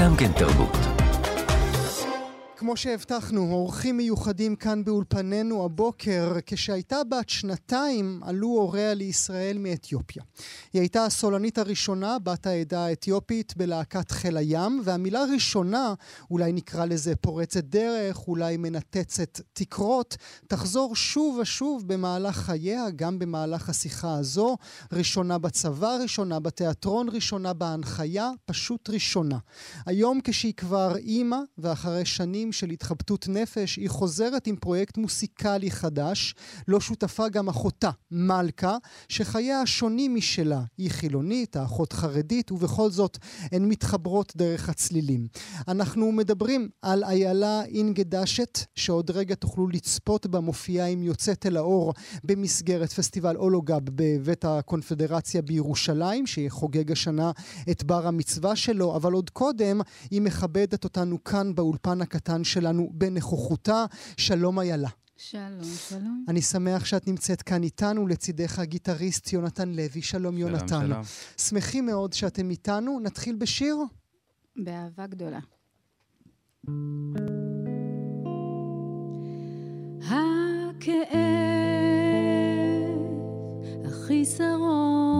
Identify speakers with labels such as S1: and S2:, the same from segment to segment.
S1: גם כן תרבות.
S2: כמו שהבטחנו, אורחים מיוחדים כאן באולפנינו הבוקר. כשהייתה בת שנתיים עלו הוריה לישראל מאתיופיה. היא הייתה הסולנית הראשונה, בת העדה האתיופית, בלהקת חיל הים, והמילה ראשונה, אולי נקרא לזה פורצת דרך, אולי מנתצת תקרות, תחזור שוב ושוב במהלך חייה, גם במהלך השיחה הזו. ראשונה בצבא, ראשונה בתיאטרון, ראשונה בהנחיה, פשוט ראשונה. היום כשהיא כבר אימא, ואחרי שנים של התחבטות נפש, היא חוזרת עם פרויקט מוסיקלי חדש. לא שותפה גם אחותה, מלכה, שחייה שונים משלה. היא חילונית, האחות חרדית, ובכל זאת הן מתחברות דרך הצלילים. אנחנו מדברים על איילה אינגדשת, שעוד רגע תוכלו לצפות בה מופיעה עם יוצאת אל האור במסגרת פסטיבל אולוגב בבית הקונפדרציה בירושלים, שחוגג השנה את בר המצווה שלו, אבל עוד קודם היא מכבדת אותנו כאן באולפן הקטן האולפן שלנו בנוכחותה. שלום איילה.
S3: שלום, שלום.
S2: אני שמח שאת נמצאת כאן איתנו, לצידך הגיטריסט יונתן לוי. שלום, יונתן. שלום, שלום. שמחים מאוד שאתם איתנו. נתחיל בשיר?
S3: באהבה גדולה. הכאב, החיסרון,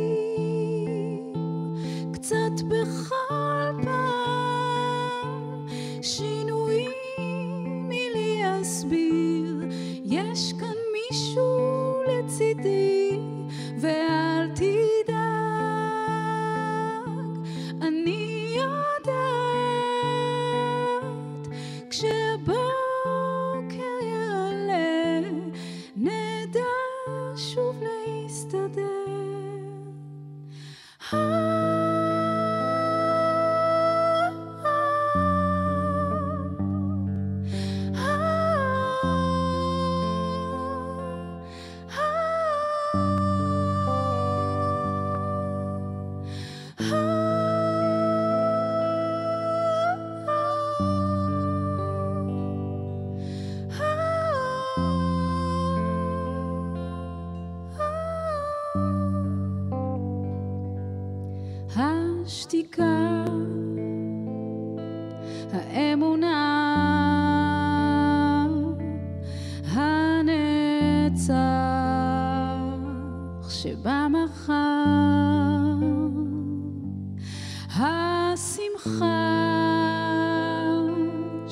S3: השתיקה,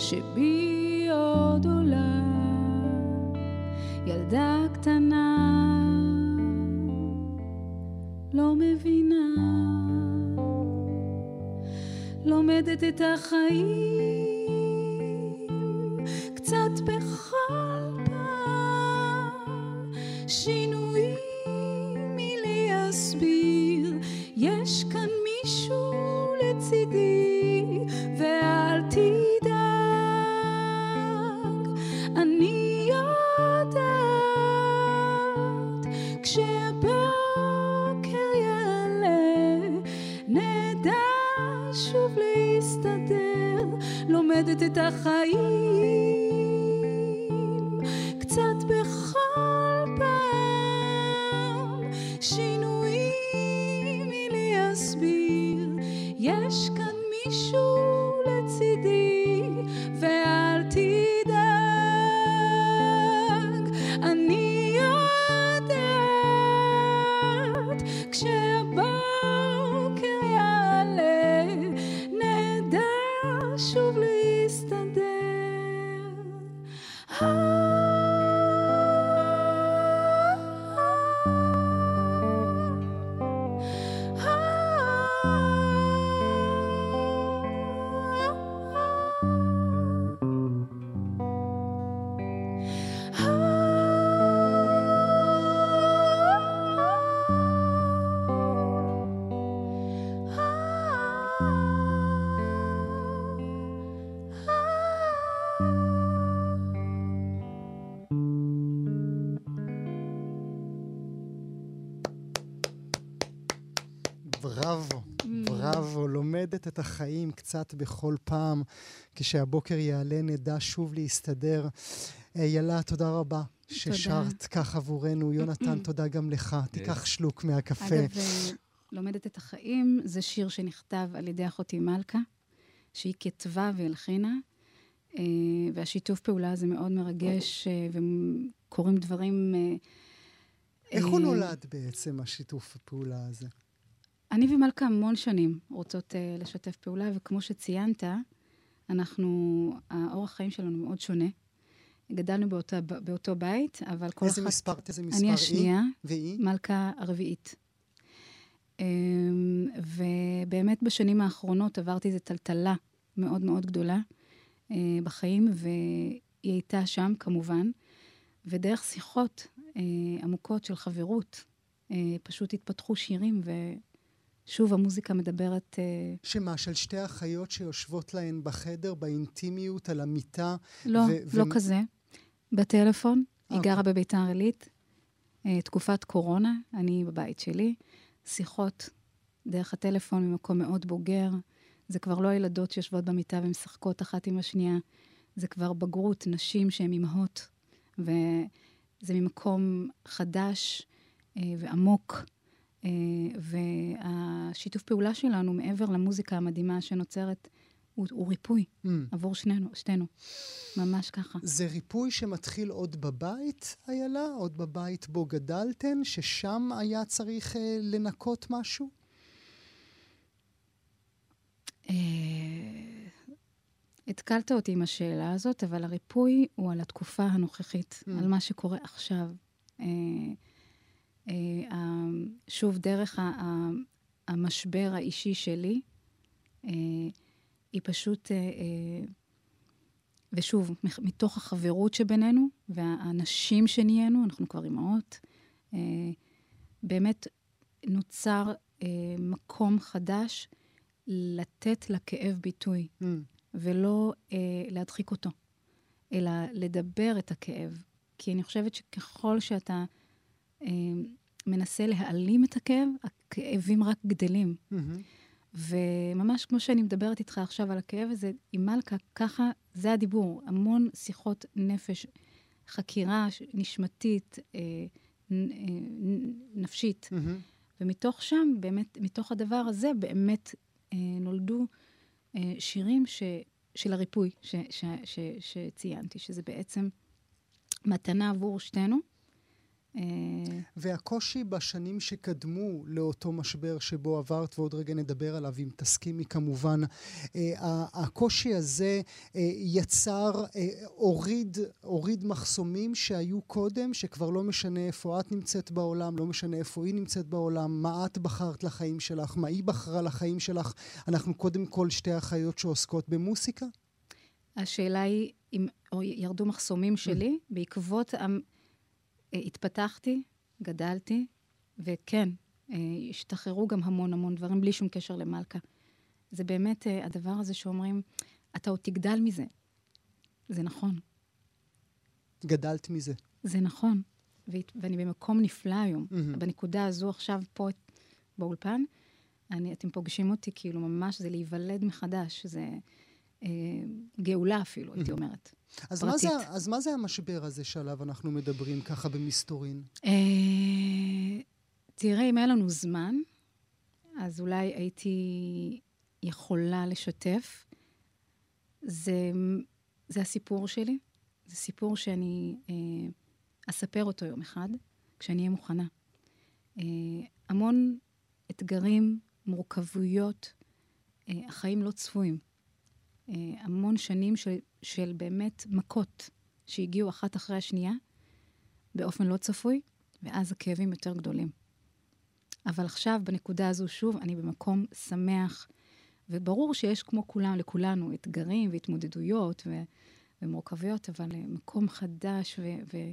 S3: שבי עוד עולה, ילדה קטנה לא מבינה לומדת את החיים להסתדר, לומדת את החיים
S2: לומדת את החיים קצת בכל פעם. כשהבוקר יעלה נדע שוב להסתדר. איילה, תודה רבה ששרת כך עבורנו. יונתן, תודה גם לך. תיקח שלוק מהקפה.
S3: אגב, אה, לומדת את החיים, זה שיר שנכתב על ידי אחותי מלכה, שהיא כתבה והלחינה, אה, והשיתוף פעולה הזה מאוד מרגש, אה, וקורים דברים... אה,
S2: איך הוא
S3: אה,
S2: נולד בעצם, השיתוף הפעולה הזה?
S3: אני ומלכה המון שנים רוצות uh, לשתף פעולה, וכמו שציינת, אנחנו, האורח חיים שלנו מאוד שונה. גדלנו באותו, באותו בית, אבל כל
S2: איזה
S3: אחת...
S2: מספר, איזה מספר
S3: אני? השנייה,
S2: והיא?
S3: מלכה הרביעית. אמ, ובאמת בשנים האחרונות עברתי איזו טלטלה מאוד מאוד גדולה אה, בחיים, והיא הייתה שם כמובן, ודרך שיחות אה, עמוקות של חברות, אה, פשוט התפתחו שירים, ושוב המוזיקה מדברת... אה,
S2: שמה, של שתי אחיות שיושבות להן בחדר, באינטימיות, על המיטה?
S3: לא,
S2: ו-
S3: לא
S2: ו-
S3: כזה. בטלפון, היא
S2: אוקיי.
S3: גרה בביתר עילית, אה, תקופת קורונה, אני בבית שלי, שיחות דרך הטלפון ממקום מאוד בוגר. זה כבר לא הילדות שיושבות במיטה ומשחקות אחת עם השנייה, זה כבר בגרות, נשים שהן אימהות, וזה ממקום חדש אה, ועמוק. אה, והשיתוף פעולה שלנו, מעבר למוזיקה המדהימה שנוצרת, הוא, הוא ריפוי
S2: Mm.
S3: עבור שנינו, שתינו. ממש ככה.
S2: זה ריפוי שמתחיל עוד בבית, איילה? עוד בבית בו גדלתן, ששם היה צריך אה, לנקות משהו?
S3: אה, התקלת אותי עם השאלה הזאת, אבל הריפוי הוא על התקופה הנוכחית,
S2: Mm.
S3: על מה שקורה עכשיו. אה, שוב, דרך המשבר האישי שלי, אה, היא פשוט, אה, אה, ושוב, מתוך החברות שבינינו והאנשים שנהיינו, אנחנו כבר אימהות, אה, באמת נוצר אה, מקום חדש לתת לכאב ביטוי,
S2: Mm.
S3: ולא אה, להדחיק אותו, אלא לדבר את הכאב. כי אני חושבת שככל שאתה אה, מנסה להעלים את הכאב, הכאבים רק גדלים.
S2: מהמם.
S3: וממש כמו שאני מדברת איתך עכשיו על הכאב הזה, עם מלכה, ככה זה הדיבור. המון שיחות נפש, חקירה ש- נשמתית, אה, נ- אה, נפשית.
S2: מהמם.
S3: ומתוך שם, באמת, מתוך הדבר הזה, באמת אה, נולדו אה, שירים ש, של הריפוי ש, ש, ש, שציינתי, שזה בעצם מתנה עבור שתינו. אה,
S2: והקושי בשנים שקדמו לאותו משבר שבו עברת, ועוד רגע נדבר עליו, אם תסכימי כמובן, אה, הקושי הזה אה, יצר, הוריד, הוריד מחסומים שהיו קודם, שכבר לא משנה איפה את נמצאת בעולם, לא משנה איפה היא נמצאת בעולם, מה את בחרת לחיים שלך, מה היא בחרה לחיים שלך. אנחנו קודם כל שתי אחיות שעוסקות במוסיקה?
S3: השאלה היא אם ירדו מחסומים שלי בעקבות, התפתחתי, גדלתי, וכן, אה, השתחררו גם המון המון דברים בלי שום קשר למלכה. זה באמת אה, הדבר הזה שאומרים, אתה עוד תגדל מזה. זה נכון,
S2: גדלת מזה.
S3: זה נכון. ואני במקום נפלא היום.
S2: מהמם.
S3: בנקודה הזו עכשיו פה באולפן, אני, אתם פוגשים אותי כאילו ממש, זה להיוולד מחדש, זה אה, גאולה אפילו, הייתי אומרת.
S2: אז מה, זה. אז מה זה המשבר הזה שעליו אנחנו מדברים ככה במסתורין?
S3: אה, תראה, אם היה לנו זמן, אז אולי הייתי יכולה לשתף. זה, זה הסיפור שלי, זה סיפור שאני אה, אספר אותו יום אחד, כשאני אהיה מוכנה. אה, המון אתגרים, מורכבויות, אה, החיים לא צפויים. אה, המון שנים של, של באמת מכות שהגיעו אחת אחרי השנייה, באופן לא צפוי, ואז הכאבים יותר גדולים. אבל עכשיו, בנקודה הזו, שוב, אני במקום שמח, וברור שיש כמו כולם, לכולנו, אתגרים והתמודדויות ו- ומורכבויות, אבל אה, מקום חדש ו-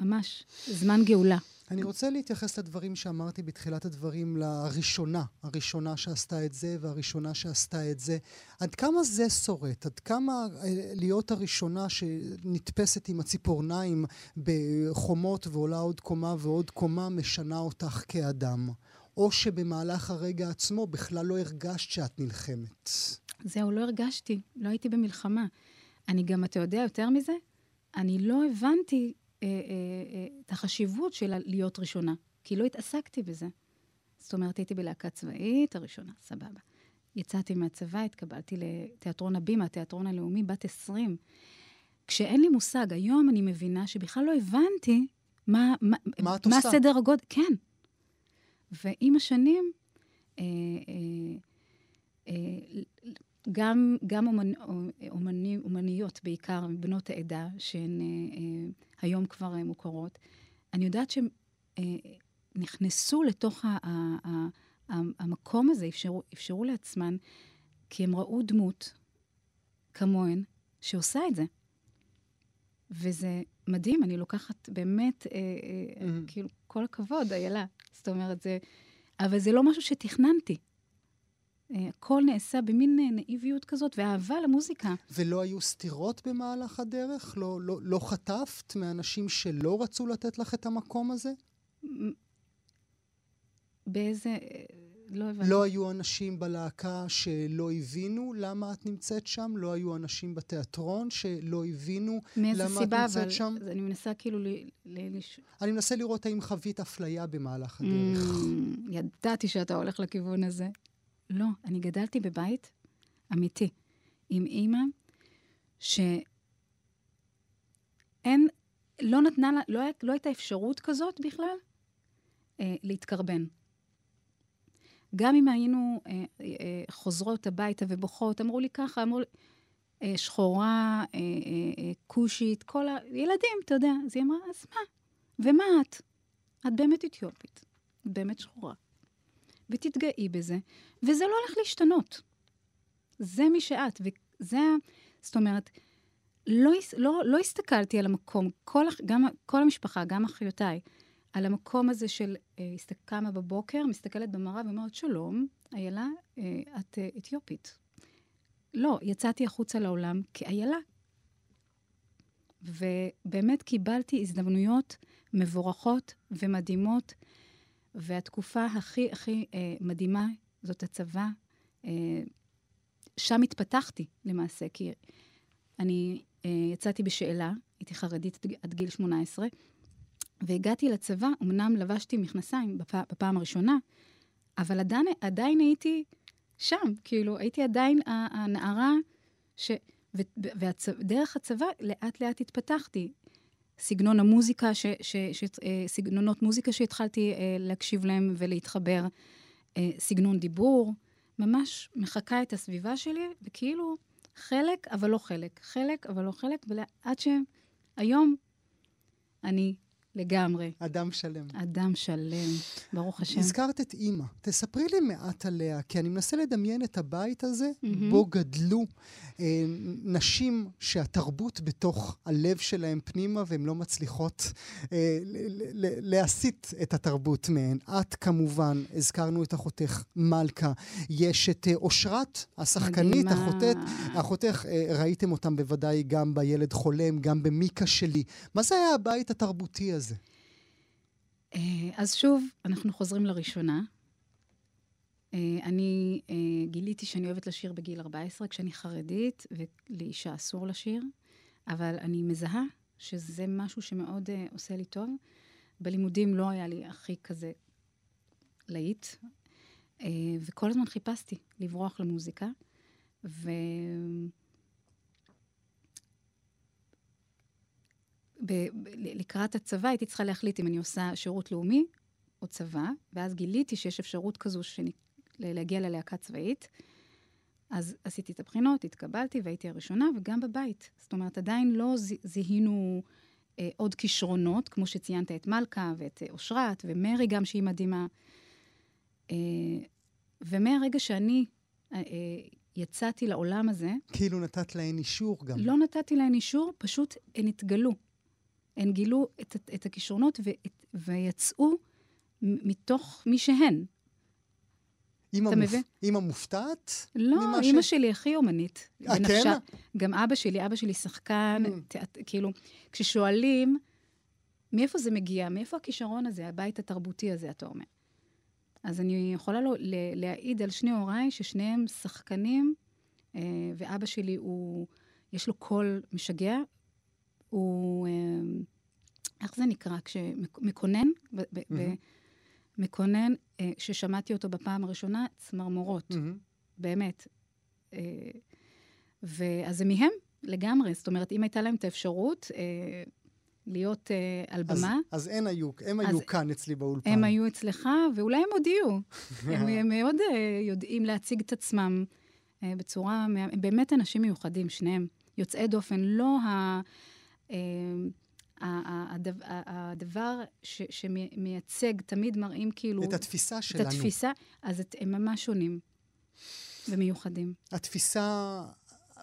S3: וממש זמן גאולה.
S2: אני רוצה להתייחס לדברים שאמרתי בתחילת הדברים, לראשונה, הראשונה שעשתה את זה והראשונה שעשתה את זה. עד כמה זה שורט? עד כמה אה, להיות הראשונה שנתפסת עם הציפורניים בחומות ועולה עוד קומה ועוד קומה, משנה אותך כאדם? או שבמהלך הרגע עצמו בכלל לא הרגשת שאת נלחמת?
S3: זהו, לא הרגשתי, לא הייתי במלחמה. אני גם, אתה יודע, יותר מזה, אני לא הבנתי את החשיבות של להיות ראשונה, כי לא התעסקתי בזה. זאת אומרת, הייתי בלהקה צבאית הראשונה, סבבה. יצאתי מהצבא, התקבלתי לתיאטרון הבימה, התיאטרון הלאומי, בת 20. כשאין לי מושג, היום אני מבינה שבכלל לא הבנתי מה, מה,
S2: מה
S3: מה? סדר הגודל, כן. ועם השנים, אה, אה, אה, גם, גם אומנ, אומני, אומניות, בעיקר בנות העדה, שהן אה, אה, היום כבר אה, מוכרות, אני יודעת שהן אה, נכנסו לתוך ה, ה, ה, ה, המקום הזה, אפשרו, אפשרו לעצמן, כי הם ראו דמות כמוהן שעושה את זה. וזה מדהים, אני לוקחת באמת, אה, אה,
S2: Mhm.
S3: כאילו, כל הכבוד, איילה. זאת אומרת, זה... אבל זה לא משהו שתכננתי. אה, הכל נעשה במין אה, נאיביות כזאת, ואהבה למוזיקה.
S2: ולא היו סתירות במהלך הדרך? לא, לא, לא חטפת מאנשים שלא רצו לתת לך את המקום הזה?
S3: באיזה... אה, לא הבנתי.
S2: לא היו אנשים בלהקה שלא הבינו למה את נמצאת שם? לא היו אנשים בתיאטרון שלא הבינו
S3: מאיזה
S2: למה את
S3: סיבה,
S2: נמצאת
S3: אבל
S2: שם?
S3: אני מנסה כאילו ל... ל...
S2: אני מנסה לראות האם חווית אפליה במהלך הדרך.
S3: Mm, ידעתי שאתה הולך לכיוון הזה. לא, אני גדלתי בבית אמיתי, עם אימא, שאין, לא נתנה לה, לא, לא הייתה אפשרות כזאת בכלל אה, להתקרבן. גם אם היינו אה, אה, חוזרות הביתה ובוכות, אמרו לי ככה, אמרו לי, אה, שחורה, אה, אה, אה, כושית, כל הילדים, אתה יודע. אז היא אמרה, אז מה? ומה את? את באמת אתיופית, את באמת שחורה. ותתגאי בזה, וזה לא הולך להשתנות. זה מי שאת, וזה, ה- זאת אומרת, לא, לא, לא הסתכלתי על המקום, כל, גם, כל המשפחה, גם אחיותיי, על המקום הזה של אה, קמה בבוקר, מסתכלת במראה ואומרת, שלום, איילה, אה, את אה, אתיופית. לא, יצאתי החוצה לעולם כאיילה. ובאמת קיבלתי הזדמנויות מבורכות ומדהימות, והתקופה הכי הכי אה, מדהימה זאת הצבא. אה, שם התפתחתי למעשה, כי אני אה, יצאתי בשאלה, הייתי חרדית עד- גיל 18, והגעתי לצבא, אמנם לבשתי מכנסיים בפ... בפעם הראשונה, אבל עדיין, עדיין הייתי שם, כאילו, הייתי עדיין הנערה ש... ודרך הצבא לאט לאט התפתחתי. סגנון המוזיקה, ש, ש, ש, אה, סגנונות מוזיקה שהתחלתי אה, להקשיב להם ולהתחבר, אה, סגנון דיבור, ממש מחקה את הסביבה שלי, וכאילו חלק, אבל לא חלק, חלק, אבל לא חלק, ועד שהיום אני לגמרי
S2: אדם שלם.
S3: אדם שלם, ברוך השם.
S2: הזכרת את אימא. תספרי לי מעט עליה, כי אני מנסה לדמיין את הבית הזה,
S3: מהמם.
S2: בו גדלו אה, נשים שהתרבות בתוך הלב שלהם פנימה, והן לא מצליחות אה, ל- ל- להסיט את התרבות מהן. את כמובן, הזכרנו את אחותך מלכה. יש את אה, אושרת, השחקנית,
S3: מדהימה.
S2: אחותך, אחותך, אה, ראיתם אותם בוודאי גם בילד חולם, גם במיקה שלי. מה זה היה הבית התרבותי הזה?
S3: אה, אז שוב, אנחנו חוזרים לראשונה. אה, אני אה, גיליתי שאני אוהבת לשיר בגיל 14, כשאני חרדית, ולאישה אסור לשיר, אבל אני מזהה שזה משהו שמאוד עושה לי טוב. בלימודים לא היה לי הכי כזה להיט, וכל הזמן חיפשתי לברוח למוזיקה, ו... ב- ב- לקראת הצבא הייתי צריכה להחליט אם אני עושה שירות לאומי או צבא, ואז גיליתי שיש אפשרות כזו שאני, להגיע ללהקה צבאית. אז עשיתי את הבחינות, התקבלתי והייתי הראשונה, וגם בבית. זאת אומרת, עדיין לא ז- זיהינו אה, עוד כישרונות, כמו שציינת את מלכה ואת אה, אושרת, ומרי גם, שהיא מדהימה. אה, ומהרגע שאני אה, אה, יצאתי לעולם הזה,
S2: כאילו נתת להן אישור גם.
S3: לא נתתי להן אישור, פשוט הן התגלו. הן גילו את, את הכישרונות ואת, ויצאו מתוך מי שהן.
S2: אימא, מופ... אימא מופתעת?
S3: לא, אימא
S2: ש-
S3: שלי הכי אומנית.
S2: אה. כן?
S3: גם אבא שלי, אבא שלי שחקן,
S2: Mm.
S3: תיאט, כאילו, כששואלים, מאיפה זה מגיע? מאיפה הכישרון הזה, הבית התרבותי הזה, אתה אומר? אז אני יכולה לו, להעיד על שני הוריי ששניהם שחקנים, אה, ואבא שלי הוא, יש לו קול משגע. הוא, אה, איך זה נקרא? כשמקונן. מקונן, אה, ששמעתי אותו בפעם הראשונה, צמרמורות. באמת. אה, ואז זה מהם לגמרי. זאת אומרת, אם הייתה להם את האפשרות אה, להיות אה, על במה...
S2: אז, אז הם היו, הם היו כאן אצלי באולפן.
S3: הם היו אצלך, ואולי הם עוד יהיו. הם, הם מאוד אה, יודעים להציג את עצמם אה, בצורה... הם באמת אנשים מיוחדים, שניהם. יוצאי דופן, לא ה... אה, הדבר ש, שמייצג, תמיד מראים כאילו...
S2: את התפיסה שלנו.
S3: את התפיסה, אז הם ממש שונים ומיוחדים.
S2: התפיסה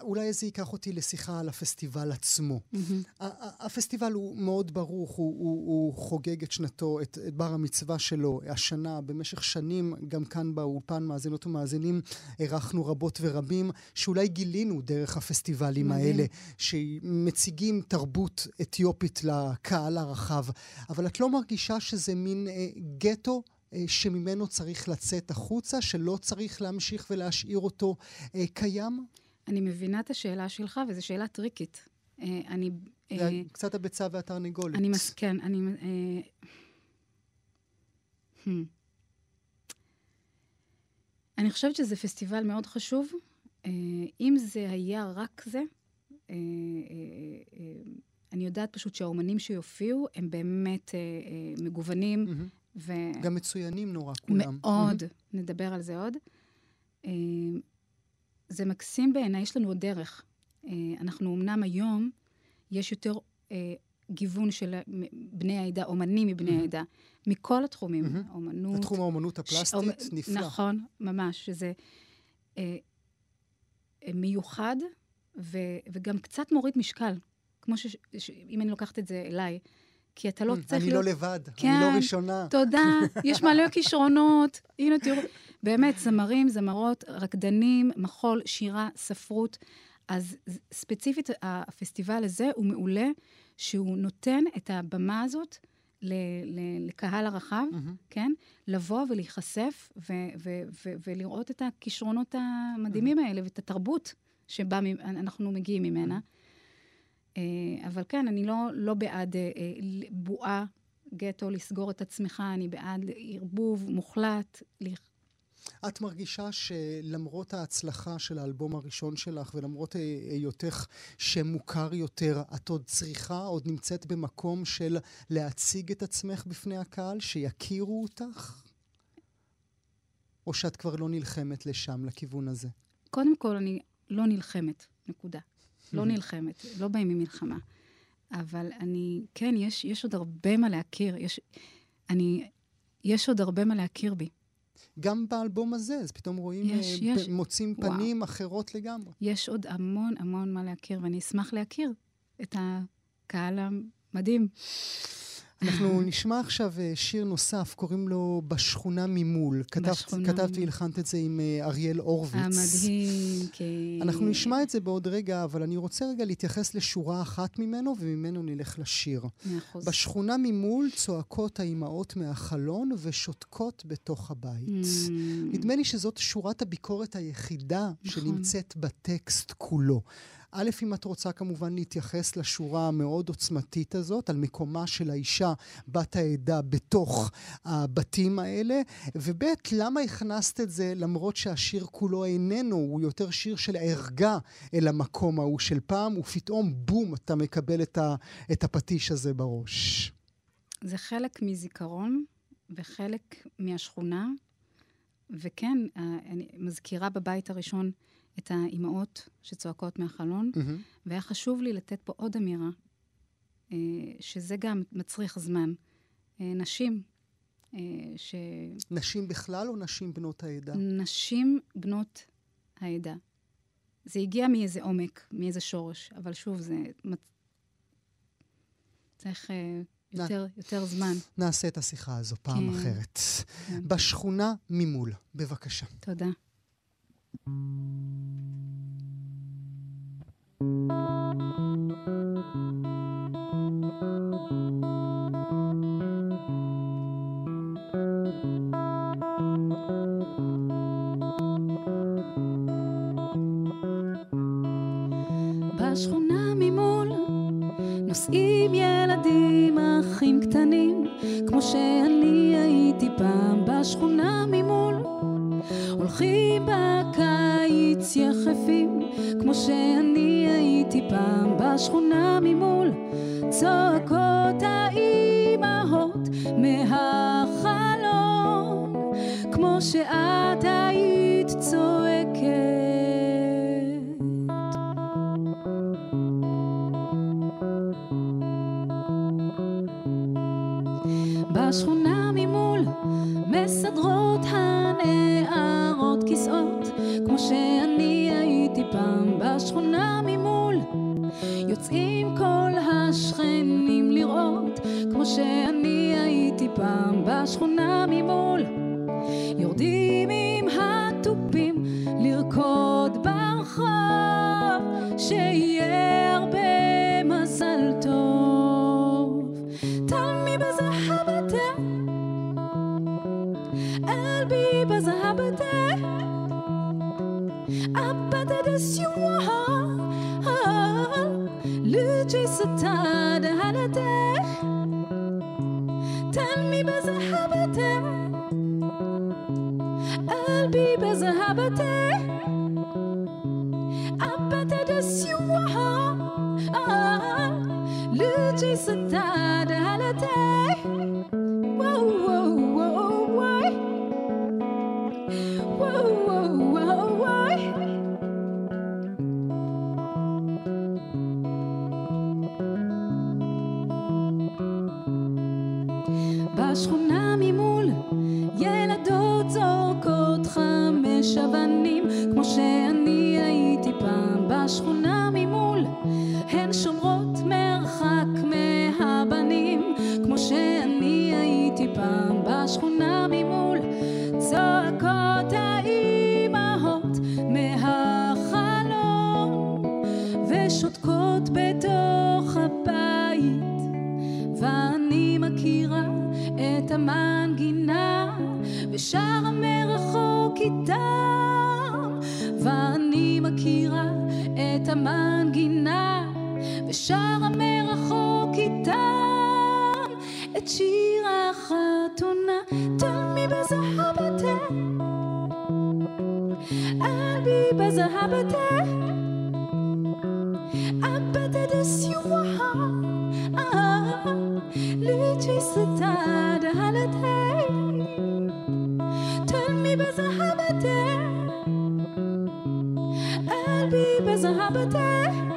S2: אולי זה ייקח אותי לשיחה על הפסטיבל עצמו. Mm-hmm. הפסטיבל הוא מאוד ברוך, הוא, הוא, הוא חוגג את שנתו, את, את בר המצווה שלו. השנה, במשך שנים, גם כאן באולפן, מאזינות ומאזינים, אירחנו רבות ורבים, שאולי גילינו דרך הפסטיבלים מדהים. האלה, שמציגים תרבות אתיופית לקהל הרחב. אבל את לא מרגישה שזה מין אה, גטו? אה, שממנו צריך לצאת החוצה, שלא צריך להמשיך ולהשאיר אותו אה, קיים?
S3: אני מבינה את השאלה שלך, וזו שאלה טריקית. אה, אני...
S2: זה אה, קצת הביצה והתרנגולת.
S3: אני מס... כן, אני... hmm. אני חושבת שזה פסטיבל מאוד חשוב. אם זה היה רק זה, אני יודעת פשוט שהאומנים שיופיעו הם באמת מגוונים. Mm-hmm.
S2: ו... גם מצוינים נורא כולם.
S3: מאוד, mm-hmm. נדבר על זה עוד. זה מקסים בעיניי, יש לנו עוד דרך. אה, אנחנו אמנם היום, יש יותר אה, גיוון של בני העדה, אומנים מבני mm-hmm. העדה, מכל התחומים, mm-hmm. אומנות...
S2: בתחום האומנות הפלסטית, ש... נפלא.
S3: נכון, ממש, שזה אה, אה, מיוחד ו, וגם קצת מוריד משקל, כמו ש... ש... אם אני לוקחת את זה אליי. כי אתה לא mm, צריך להיות...
S2: אני לא לבד, כן, אני לא ראשונה.
S3: תודה, יש מלא כישרונות. הנה, תראו, באמת, זמרים, זמרות, רקדנים, מחול, שירה, ספרות. אז ספציפית, הפסטיבל הזה הוא מעולה, שהוא נותן את הבמה הזאת לקהל הרחב, mm-hmm. כן? לבוא ולהיחשף ולראות את הכישרונות המדהימים mm-hmm. האלה ואת התרבות שבה אנחנו מגיעים ממנה. אה, אבל כן, אני לא, לא בעד אה, אה, בועה, גטו, לסגור את עצמך, אני בעד ערבוב מוחלט.
S2: את מרגישה שלמרות ההצלחה של האלבום הראשון שלך ולמרות היותך שמוכר יותר, את עוד צריכה, עוד נמצאת במקום של להציג את עצמך בפני הקהל, שיכירו אותך? או שאת כבר לא נלחמת לשם, לכיוון הזה?
S3: קודם כל, אני לא נלחמת, נקודה. לא נלחמת, לא באים ממלחמה. אבל אני, כן, יש, יש עוד הרבה מה להכיר. יש, אני, יש עוד הרבה מה להכיר בי.
S2: גם באלבום הזה, אז פתאום רואים, יש, uh, יש. מוצאים פנים וואו. אחרות לגמרי.
S3: יש עוד המון המון מה להכיר, ואני אשמח להכיר את הקהל המדהים.
S2: אנחנו נשמע עכשיו אה, שיר נוסף, קוראים לו בשכונה ממול. כתבת והלחנת את זה עם אה, אריאל הורוביץ.
S3: המדהים, כן.
S2: אנחנו נשמע את זה בעוד רגע, אבל אני רוצה רגע להתייחס לשורה אחת ממנו, וממנו נלך לשיר.
S3: מאה
S2: בשכונה ממול צועקות האימהות מהחלון ושותקות בתוך הבית. Mm. נדמה לי שזאת שורת הביקורת היחידה נכון. שנמצאת בטקסט כולו. א', אם את רוצה כמובן להתייחס לשורה המאוד עוצמתית הזאת, על מקומה של האישה, בת העדה, בתוך הבתים האלה, וב', למה הכנסת את זה למרות שהשיר כולו איננו, הוא יותר שיר של ערגה אל המקום ההוא של פעם, ופתאום בום, אתה מקבל את, ה, את הפטיש הזה בראש.
S3: זה חלק מזיכרון וחלק מהשכונה, וכן, אה, אני מזכירה בבית הראשון את האימהות שצועקות מהחלון, mm-hmm. והיה חשוב לי לתת פה עוד אמירה, אה, שזה גם מצריך זמן. אה, נשים, אה, ש...
S2: נשים בכלל או נשים בנות העדה?
S3: נשים בנות העדה. זה הגיע מאיזה עומק, מאיזה שורש, אבל שוב, זה צריך יותר, יותר זמן.
S2: נעשה את השיחה הזו פעם כן, אחרת. כן. בשכונה ממול, בבקשה.
S3: תודה. Thank you. בשכונה ממול מסדרות הנערות כיסאות כמו שאני הייתי פעם בשכונה ממול. יוצאים כל השכנים לראות כמו שאני הייתי פעם בשכונה Tell me بذهبته قلبي بذهبته أبدا سواها لجي ستاد هلته ושותקות בתוך הבית. ואני את המנגינה ואני את המנגינה ושרה מרחוק איתם. את שיר قلبي بذهبته أبدا سواها لجي ستاد هلته تلمي بذهبته قلبي بذهبته أبدا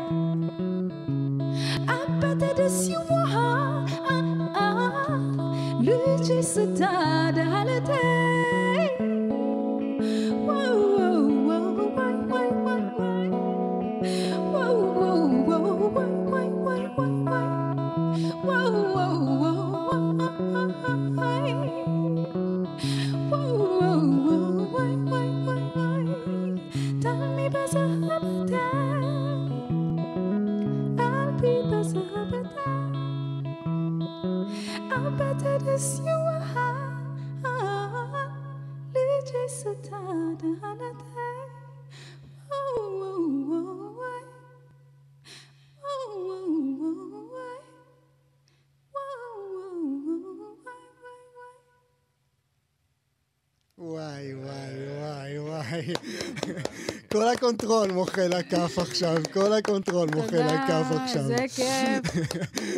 S2: הקונטרול מוחא לכף עכשיו, כל הקונטרול מוחא לכף עכשיו.
S3: תודה, זה כיף.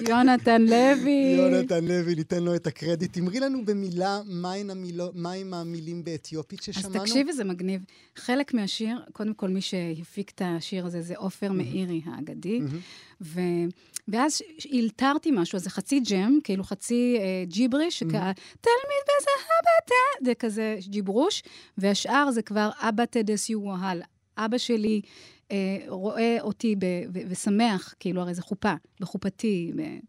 S3: יונתן לוי.
S2: יונתן לוי, ניתן לו את הקרדיט. אמרי לנו במילה מהם המילים באתיופית ששמענו.
S3: אז תקשיבי, זה מגניב. חלק מהשיר, קודם כל מי שהפיק את השיר הזה זה עופר מאירי האגדי. ו... ואז הלתרתי משהו, אז זה חצי ג'ם, כאילו חצי אה, ג'יבריש, שכאלה, תלמיד בזהבתה, זה כזה ג'יברוש, והשאר זה כבר אבא תדס יוהל. אבא שלי אה, רואה אותי ב- ו- ושמח, כאילו, הרי זה חופה, בחופתי. ב-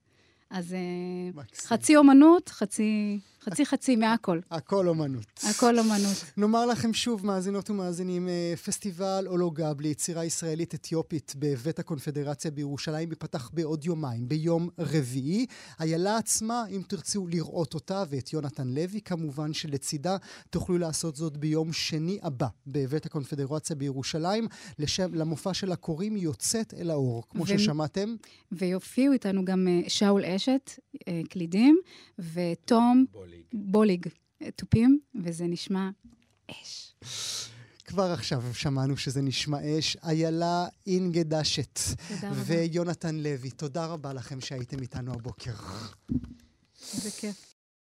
S3: אז אה. חצי אומנות, חצי... חצי חצי מהכל.
S2: הכל אומנות.
S3: הכל אומנות.
S2: נאמר לכם שוב, מאזינות ומאזינים, אה, פסטיבל אולוגב ליצירה ישראלית אתיופית בבית הקונפדרציה בירושלים ייפתח בעוד יומיים, ביום רביעי. איילה עצמה, אם תרצו לראות אותה, ואת יונתן לוי כמובן, שלצידה תוכלו לעשות זאת ביום שני הבא בבית הקונפדרציה בירושלים. לשם, למופע של הקוראים יוצאת אל האור, כמו ו... ששמעתם.
S3: ויופיעו איתנו גם אה, שאול אשת, אה, קלידים, ותום בוליג, בוליג תופים, וזה נשמע אש.
S2: כבר עכשיו שמענו שזה נשמע אש. איילה אינגדשת ויונתן לוי, תודה רבה לכם שהייתם איתנו הבוקר.
S3: איזה כיף.